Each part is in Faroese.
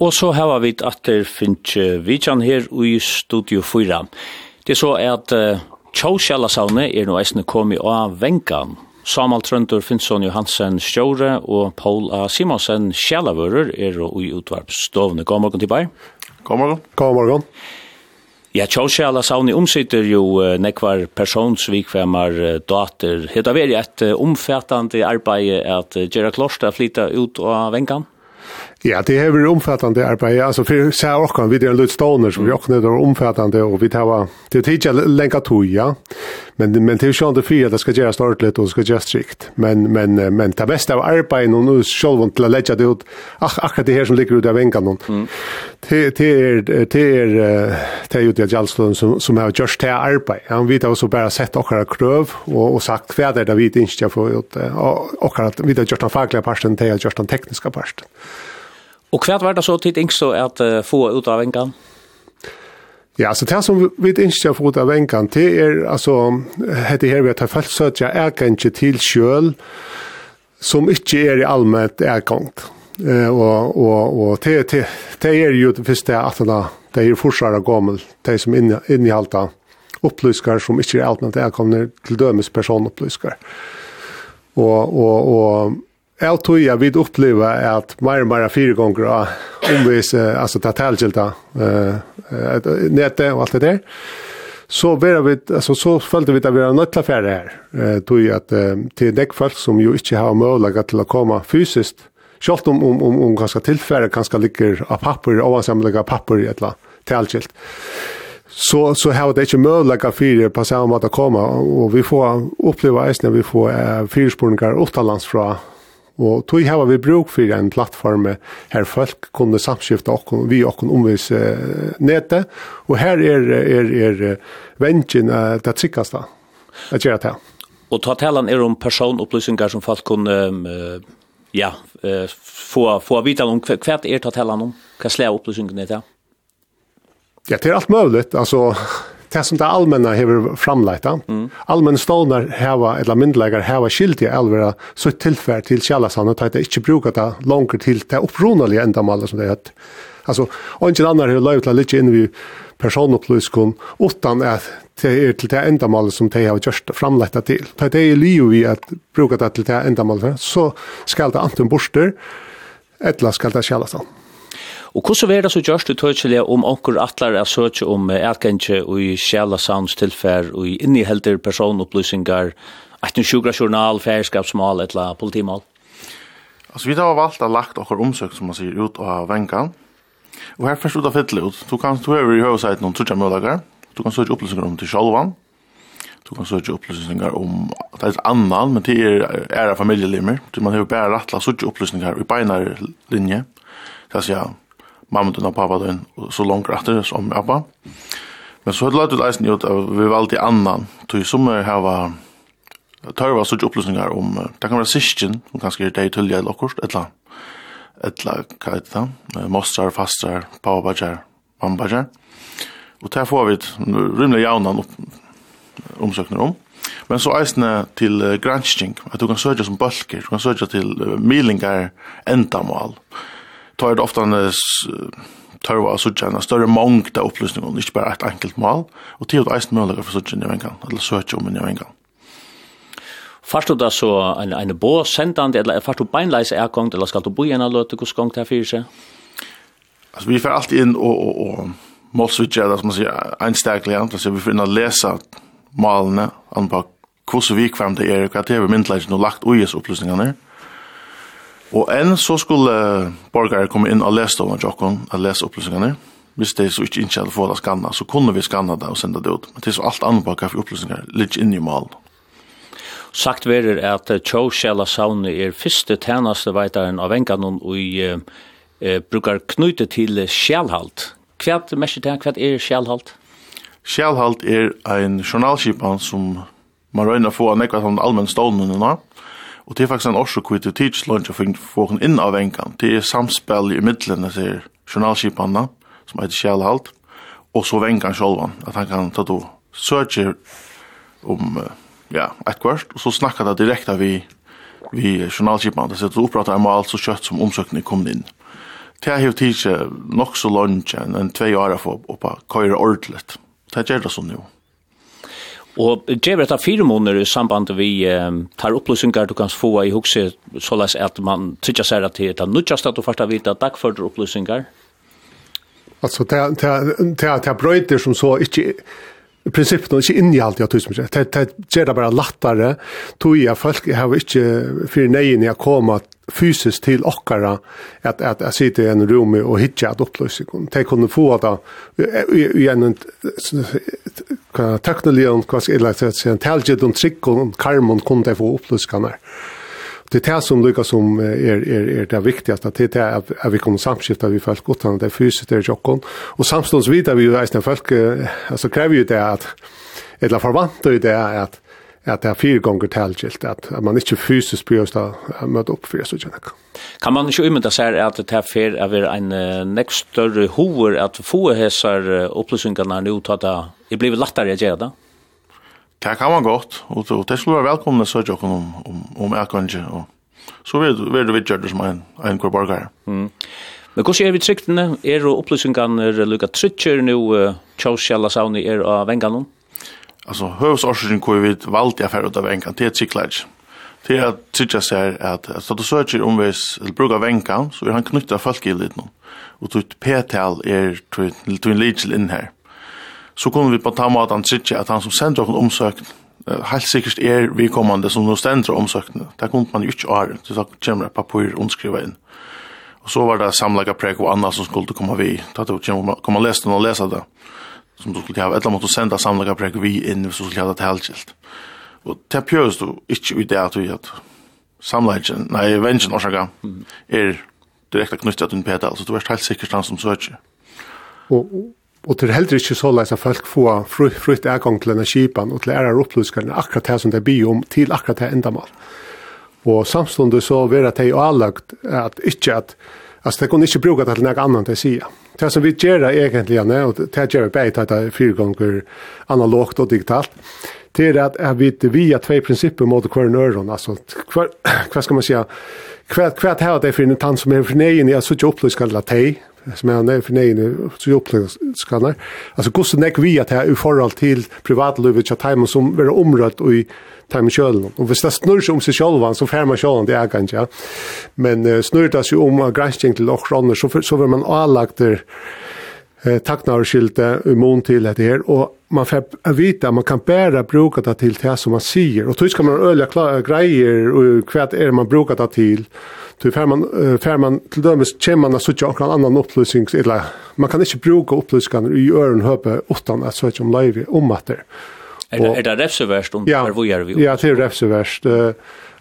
Og så har vi at det finnes vidtjan her i Studio 4. Det er så at uh, Tjósjalasavne er nå eisende kommet av Venkan. Samal Trøndur Finnsson Johansen Sjåre og Paul A. Simonsen Sjalavører er i utvarpstovne. God morgen til Bayer. God morgen. God morgen. Ja, Tjósjala sauni omsitter jo uh, nekvar personsvikvemmar uh, dater. Heta veri et uh, omfattande arbeid at uh, Gerard Klorstad flytta ut av Venkan? Ja, det har vi omfattande arbete. Alltså för så här också vi det är lite stoner så vi också det är omfattande och vi tar det tidiga länka toja. Men men det är ju inte för att det ska göras ordentligt och ska göras strikt. Men men men det bästa av arbete och nu själva till att lägga det ut. Ach ach det här som ligger ut av vänkan någon. Det det är det är det är ju det Jalston som som har just det arbete. Han vet också bara sett och har kröv och och sagt vad det där vi inte ska få ut och och att vi har gjort den fackliga parten det till just den tekniska parten. Och kvärt var det så tid yngst så uh, få ut av enkan. Ja, alltså det som vi inte har fått av enkan, det er, altså, det här vi har følt så at jeg er ikke till själ som ikke er i allmänt ägångt. Eh och och och det det det er ju det første at det är forsare gammel, det som inne inne i halta upplyskar som inte är allmänt ägångt till dömes personupplyskar. Och och och Jeg tror jeg vil oppleve at mer og mer fire ganger av omvis, alltså ta tälgilda uh, nettet og alt det der, Så var vi, altså så følte vi at vi var nöjt till affärer här. Uh, tror jeg at uh, deg folk som jo ikke har mulighet til å komme fysisk, selv om, om, om, om ganska tilfære, ganska ligger av papper, og ovansamliga papper i et ett tälgilt så så har det inte möjlighet för på samma sätt att komma. Och vi får uppleva det när vi får uh, fyrspårningar utomlands från Og tog hava vi bruk for en plattform her folk kunne samskifta okken, vi okken omvis uh, nete, og her er, er, er vengen uh, det tryggeste at gjøre det. Og ta talen er om personopplysninger som folk kunne um, uh, ja, uh, få, få vite om hva er ta talen om, hva slag opplysningar er det? Ja, det er alt mulig, altså det som det allmänna har framlagt. Mm. Allmänna stånar heva, eller myndlägar heva skyldig elvera så tillfär till källarsan och att det inte brukar det långt till det uppronaliga ändamålet som det är. Alltså, och inte annan har löjt lite in vid personupplyskon utan att det är till det ändamålet som det har just framlagt till. Det är liv vi att bruka det till det ändamålet så ska det antingen borster eller ska det källarsan. Mm. Og hvordan er det så gjørst du tøytelig om onker atler er søtje om erkendje og i sjæla sounds tilfær og i innihelder personopplysningar, at en sjugra journal, færskapsmål, etla politimål? Altså, vi har valgt å lagt okker omsøk, som man sier, ut av vengan. Og her først ut av fytle ut. Du kan, du over i høyseiten om trutja mødager. Du kan søtje opplysningar om til sjolvan. Du kan søtje opplysningar om at det er annan, men det er æra familielimer. Man har bare rattla søtje opplysningar i beinar linje. Det er, ja, mamma og pappa den så langt etter som pappa. Men så lærte det leisen ut at vi var annan, tog som vi hava var sånne opplysningar om, det kan være sysken, som kanskje er deg tullja eller akkurat, etla, etla, hva er det? Da, mostrar, fastrar, Mamma mambajar, og der får vi et jaunan jaunan omsøkner om, Men så eisne til gransking, at du kan søkja som bølger, du kan søkja til milingar endamål, tar det ofta en tørva det suttja en større mångd av opplysningar, ikke bare et enkelt mål og til og eisen mulighet for suttja en javengan, eller søtja om en javengan. Fast du da så en, en bå sendande, eller fast du beinleis er gongt, eller skal du bo igjen eller av løte, gongt her fyrir seg? Altså, vi får alltid inn og, og, og målsvittja, det som man sier, einstaklig, altså, vi får inn og lesa malene, på hvordan vi kvam det er, hva det er vi myndleis, og lagt ui opplysningene og Og enn så skulle borgare komme inn og lese dem av jokken, og lese opplysningene. Hvis de så ikke ikke hadde fått skanna, så kunne vi skanna det og sende det ut. Men det er så alt annet på hva for opplysninger ligger inn i malen. Sagt verer at Tjó Sjæla Sauni er fyrste tænaste veitaren av enganon og i eh, brukar knyte til sjælhalt. Hva er mest det? Hva er sjælhalt? Sjælhalt er ein journalskipan som man røyner få av nekva som allmenn stålmunnen av Og det er faktisk en årsak hvor det tids tidslønns å få henne inn av enkan. Det er samspill i midlene til journalskipanna, som heter Kjellhalt, og så venkan sjolvan, at han kan ta då søker om ja, et kvart, og så snakkar det direkte vi, vi journalskipanna, det sitter oppratt en mal så kjøtt som omsøkning kom inn. Det har jo tidsi nok så lønns enn tvei år å få oppa køyre ordentligt. Det gjør det sånn jo. Og gjør dette fire måneder i samband vi um, tar opplysningar du kan få i hukse, såleis at man tykker seg at det er nødgjast at du først har vite dagførte opplysningar? Alltså det det det det bröjter som så inte i princip då inte in i allt jag tusen det det ger det bara lättare Tog jag folk har inte för nej när jag kommer fysiskt till okkara att att att sitta i en rum och hitta att upplösa kon. Det kunde få att i en kan teknologion kvar ska eller så en och trick och karmon kunde få upplösa kan Det är det som lyckas som är, är, är det viktigaste, att det är att vi kommer samskifta vid folk han det är fysiskt är tjockon. Och samstånds vidare vi ju reisande folk, alltså kräver ju det att, eller förvant ju det att, att det är fyra gånger tillgilt att man inte fysiskt behöver möta upp för det så Kan man inte umynda sig att det är för att vara en näst större hovor att få häsar upplysningarna nu att det blir lättare att göra det? Det kan man gott och det skulle vara välkomna så jag om om om erkange och så vill det vidare som en en korborgare. Mm. Men hvordan er vi tryktene? Er opplysningene lukket trykker nå, Kjøs Kjellasauni er av vengene? alltså hövsorsaken kvar vid valt jag för utav av en kantet cyklage. Det är att tycka sig här att så du söker om vis eller brukar vänkan så är han knyttar folkgildet nu. Och tut p-tal är till en legal in här. Så kommer vi på ta mat han tycka att han som sender en omsökning helt sikkert er vi kommande som nå stendra omsøkene. Det kunne man jo ikke åre, så da kommer det papir omskriva inn. Og så var det samlaga prek og anna som skulle komme vi. Da kom man lese den og lese det som du skulle ha, eller måtte senda samlaga prek vi inn hvis du skulle ha det helgilt. Og det pjøres du ikke ut det at vi at samlagen, nei, vengen årsaka, er direkte knyttet til en pedal, så du er helt sikkert han som søker. Og, og det er heller ikke så leis at folk får frukt egang til denne kipan og til ære opplyskarna akkurat det som det blir om til akkurat det enda mal. Og samståndet så vil det jo avlagt at ikke at, altså det kunne ikke bruka det til noe annet å sige det som vi gjør egentlig, Janne, og det gjør vi bare til at fire ganger analogt og digitalt, det er at, vi via tve prinsipper mot hver nøren, altså hva skal man si, hva, er det for en tann som er for negen, jeg ikke opplyst til at som är när för nej så upplevs skannar alltså gosse näck vi att här i förhåll till privatlivet chat hem som är området och i time själv och visst det snurrar sig om sig själva så fär man själv det är kanske ja. Men snurrar sig om och granskning till och ranner så så vill man allagt där eh tacknarskilte i mån till det här och man får vita man kan bära bruka det till det som man säger och då ska man öliga klara grejer och kvätt är man brukar det till Du fær man, fær man til dømes kjem man a søkja annan opplysning, eller man kan inte bruka opplysningar i örn höpe utan att söka om live om att det. Är det refseverst om ja, hvor gjør vi? Ja, det er refseverst. Uh,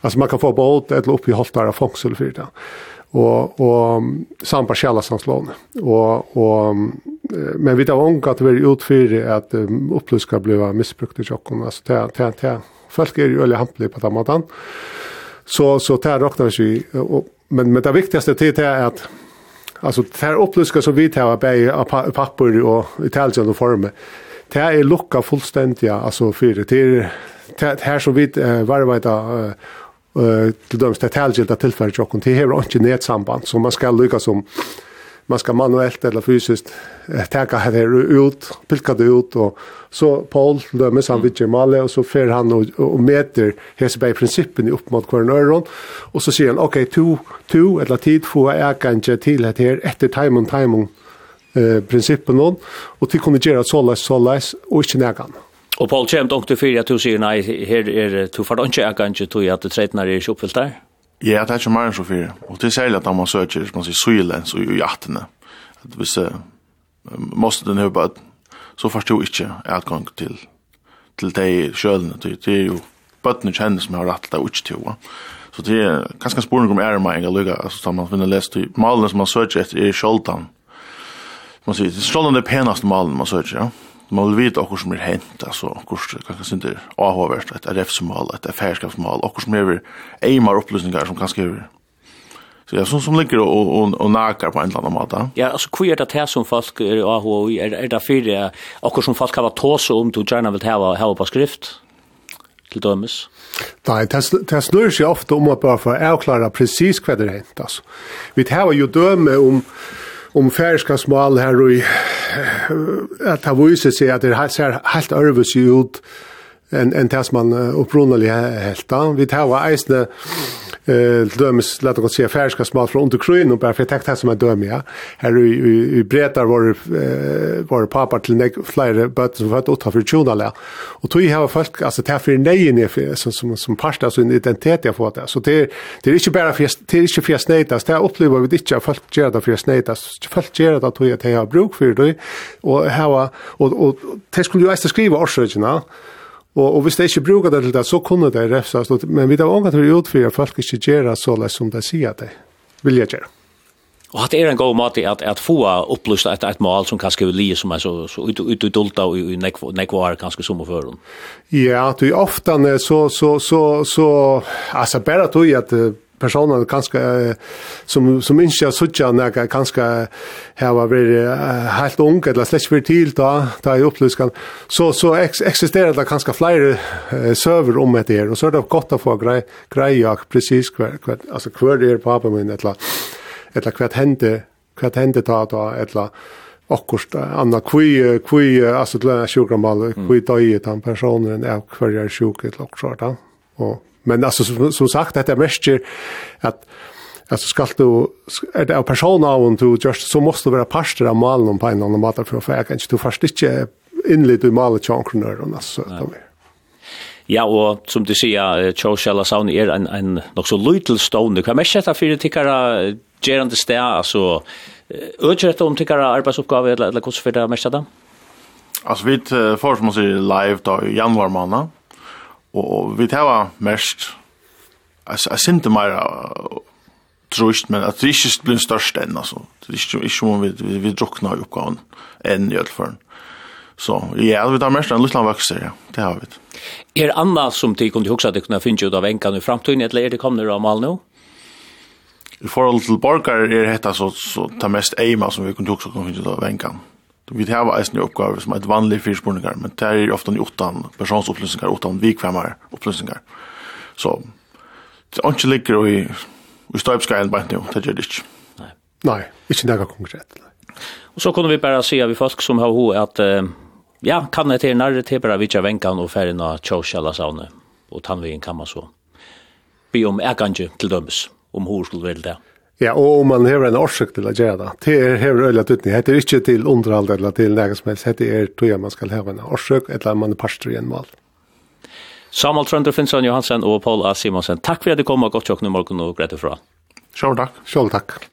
alltså man kan få båt eller upp i av fangsel för det. Och og samt på Och och og, men vi tar unga att vi ut för att um, opplysningar blir misbrukt i chocken alltså det, det, det. Folk är ju øyelig hampligt på den måten. Så så där räknar sig men men det viktigaste det är att alltså där uppluska som vi tar på papper och italienska former. Det är lucka fullständigt alltså för det det här så vid varvata eh till dömst det här det tillfället och det här har inte nätsamband så man ska lyckas som man ska manuellt eller fysiskt täcka här det ut, pilka det ut och så Paul dömes han vid Gemale och så fer han och, och mäter Hesberg principen i upp mot kornöron och så säger han okej okay, to to eller tid få jag kan kanske till det här efter time on time eh principen någon och till kunde göra så läs så läs och inte näga Och Paul kämpade också för att du säger nej här är du får inte jag kanske du att det trednar är uppfyllt där. Ja, det er ikke mer enn så fire. Og det er særlig at man søker, man sier søyle, og jo i attene. At hvis det måste den høyba, så først jo ikke adgang til, til de sjølene. Det, det er jo bøttene kjenner som har rett til det ikke til. Så det er ganske spørning om æremeiing og lykka, altså som man finner lest i malene som man søker etter er sjøldan. Man sier, sjøldan er penaste malen man søker, ja man vil vite okkur som er hent, altså okkur som kanskje synes er avhåvert, et RF-smål, et affærskapsmål, okkur som er eimar opplysningar som kanskje er Så ja, sånn som ligger och och och nakar på en annan måte. Ja, alltså hur är det här som folk er av är det för det och som folk har vært tåse om du gärna vill ha ha på skrift til dømes? Nei, det snur seg ofte om å bare få avklare precis hva det er hent, altså. Vi tar jo døme om om färska smal här och att ha visat sig att det ser helt örvus ut en det som man upprunaliga helt. Vi tar var eisne eh dömes låt oss se färska smal från under krön och bara för täckt här som är döm ja här i i bretar var var pappa till neck flyer but så vart åt för tjona och tog här folk alltså ta för nej för som som som pasta så en identitet jag fått så det det är inte bara för det är inte för snätas det upplever vi det inte folk gör det för snätas folk gör det att jag har bruk för det och ha och och det skulle ju äta skriva årsökena Og, og hvis de ikke bruker det til det, så kunne de refsas. Men vi har ångat vi utfyrer folk ikke gjøre så lett som de sier at de Vil jeg gjøre. Og det er en god måte at, at få opplyst et, et mål som kanskje vil lije som er så, så ut, ut, ut, ut, og i nekvar kanskje som å føre. Ja, du er ofte så, så, så, så, altså bare tog at uh, personer kanskje som som ikke har suttet når kanskje har vært uh, helt ung eller slett ikke vært til da da i opplyskan så så eksisterer det kanskje flere uh, server om det her og så er det godt å få grei greia precis hver, hver, altså hver er på min eller eller hva hender hva hender ta da eller akkurat anna kui kui altså til sjukromal kui døye den personen er hver er sjuk eller akkurat og Men alltså som, som sagt detta mäster att alltså ska du är det av personer och du just så måste du vara pastor av malen på en annan mat för för jag kan inte du först inte inled i malet chankrunner och så där. Ja, og som du sier, Kjørsjala Saun er en, en nok så lytelstående. Hva er mest dette for tikkere gjerende sted? Altså, ødgjør om tikkere arbeidsoppgave, eller, eller hvordan for det mest dette? Altså, vi får, som man sier, live da i januar måned og vi tar mest jeg synes synte mer trusht, men at det ikke blir størst enn, altså. Det er ikke, ikke om vi, vi, vi drukner i oppgaven enn i alle fall. Så ja, vi tar mest enn Lutland vokser, ja, det har vi. Er Anna som de kunne huske at de kunne finne ut av enkene i fremtiden, eller er det kommer av mal nå? I forhold til borgar er dette så, så det mest eima som vi kunne huske at det kunne finne ut av enkan. Vi har eisen i oppgaver som er et vanlig fyrspurningar, men det er ofte utan personsopplysningar, utan vikvemmar opplysningar. Så det er ikke ligger i, i støypskajen bare nå, det gjør det ikke. Nei, Nei ikke noe konkret. Og så kunne vi bare si av folk som har ho at uh, ja, kan det til nærre til bare vidtja venkan og ferien av tjåsjala saune, og tannvingen kan man så. Be om ekange til dømes, om hur skulle vel det. Ja, og man har en årsøk til å gjøre det. Det er her øyla tøtning. Det er ikke til underhold eller til nægge som helst. Det er tog man skal ha en årsøk, eller man er parster i en mål. Samuel Trønder Finnsson Johansen og Paul A. Simonsen, takk for at du kom og godt jokk nå morgen og greit ifra. Sjål takk. Sjål takk.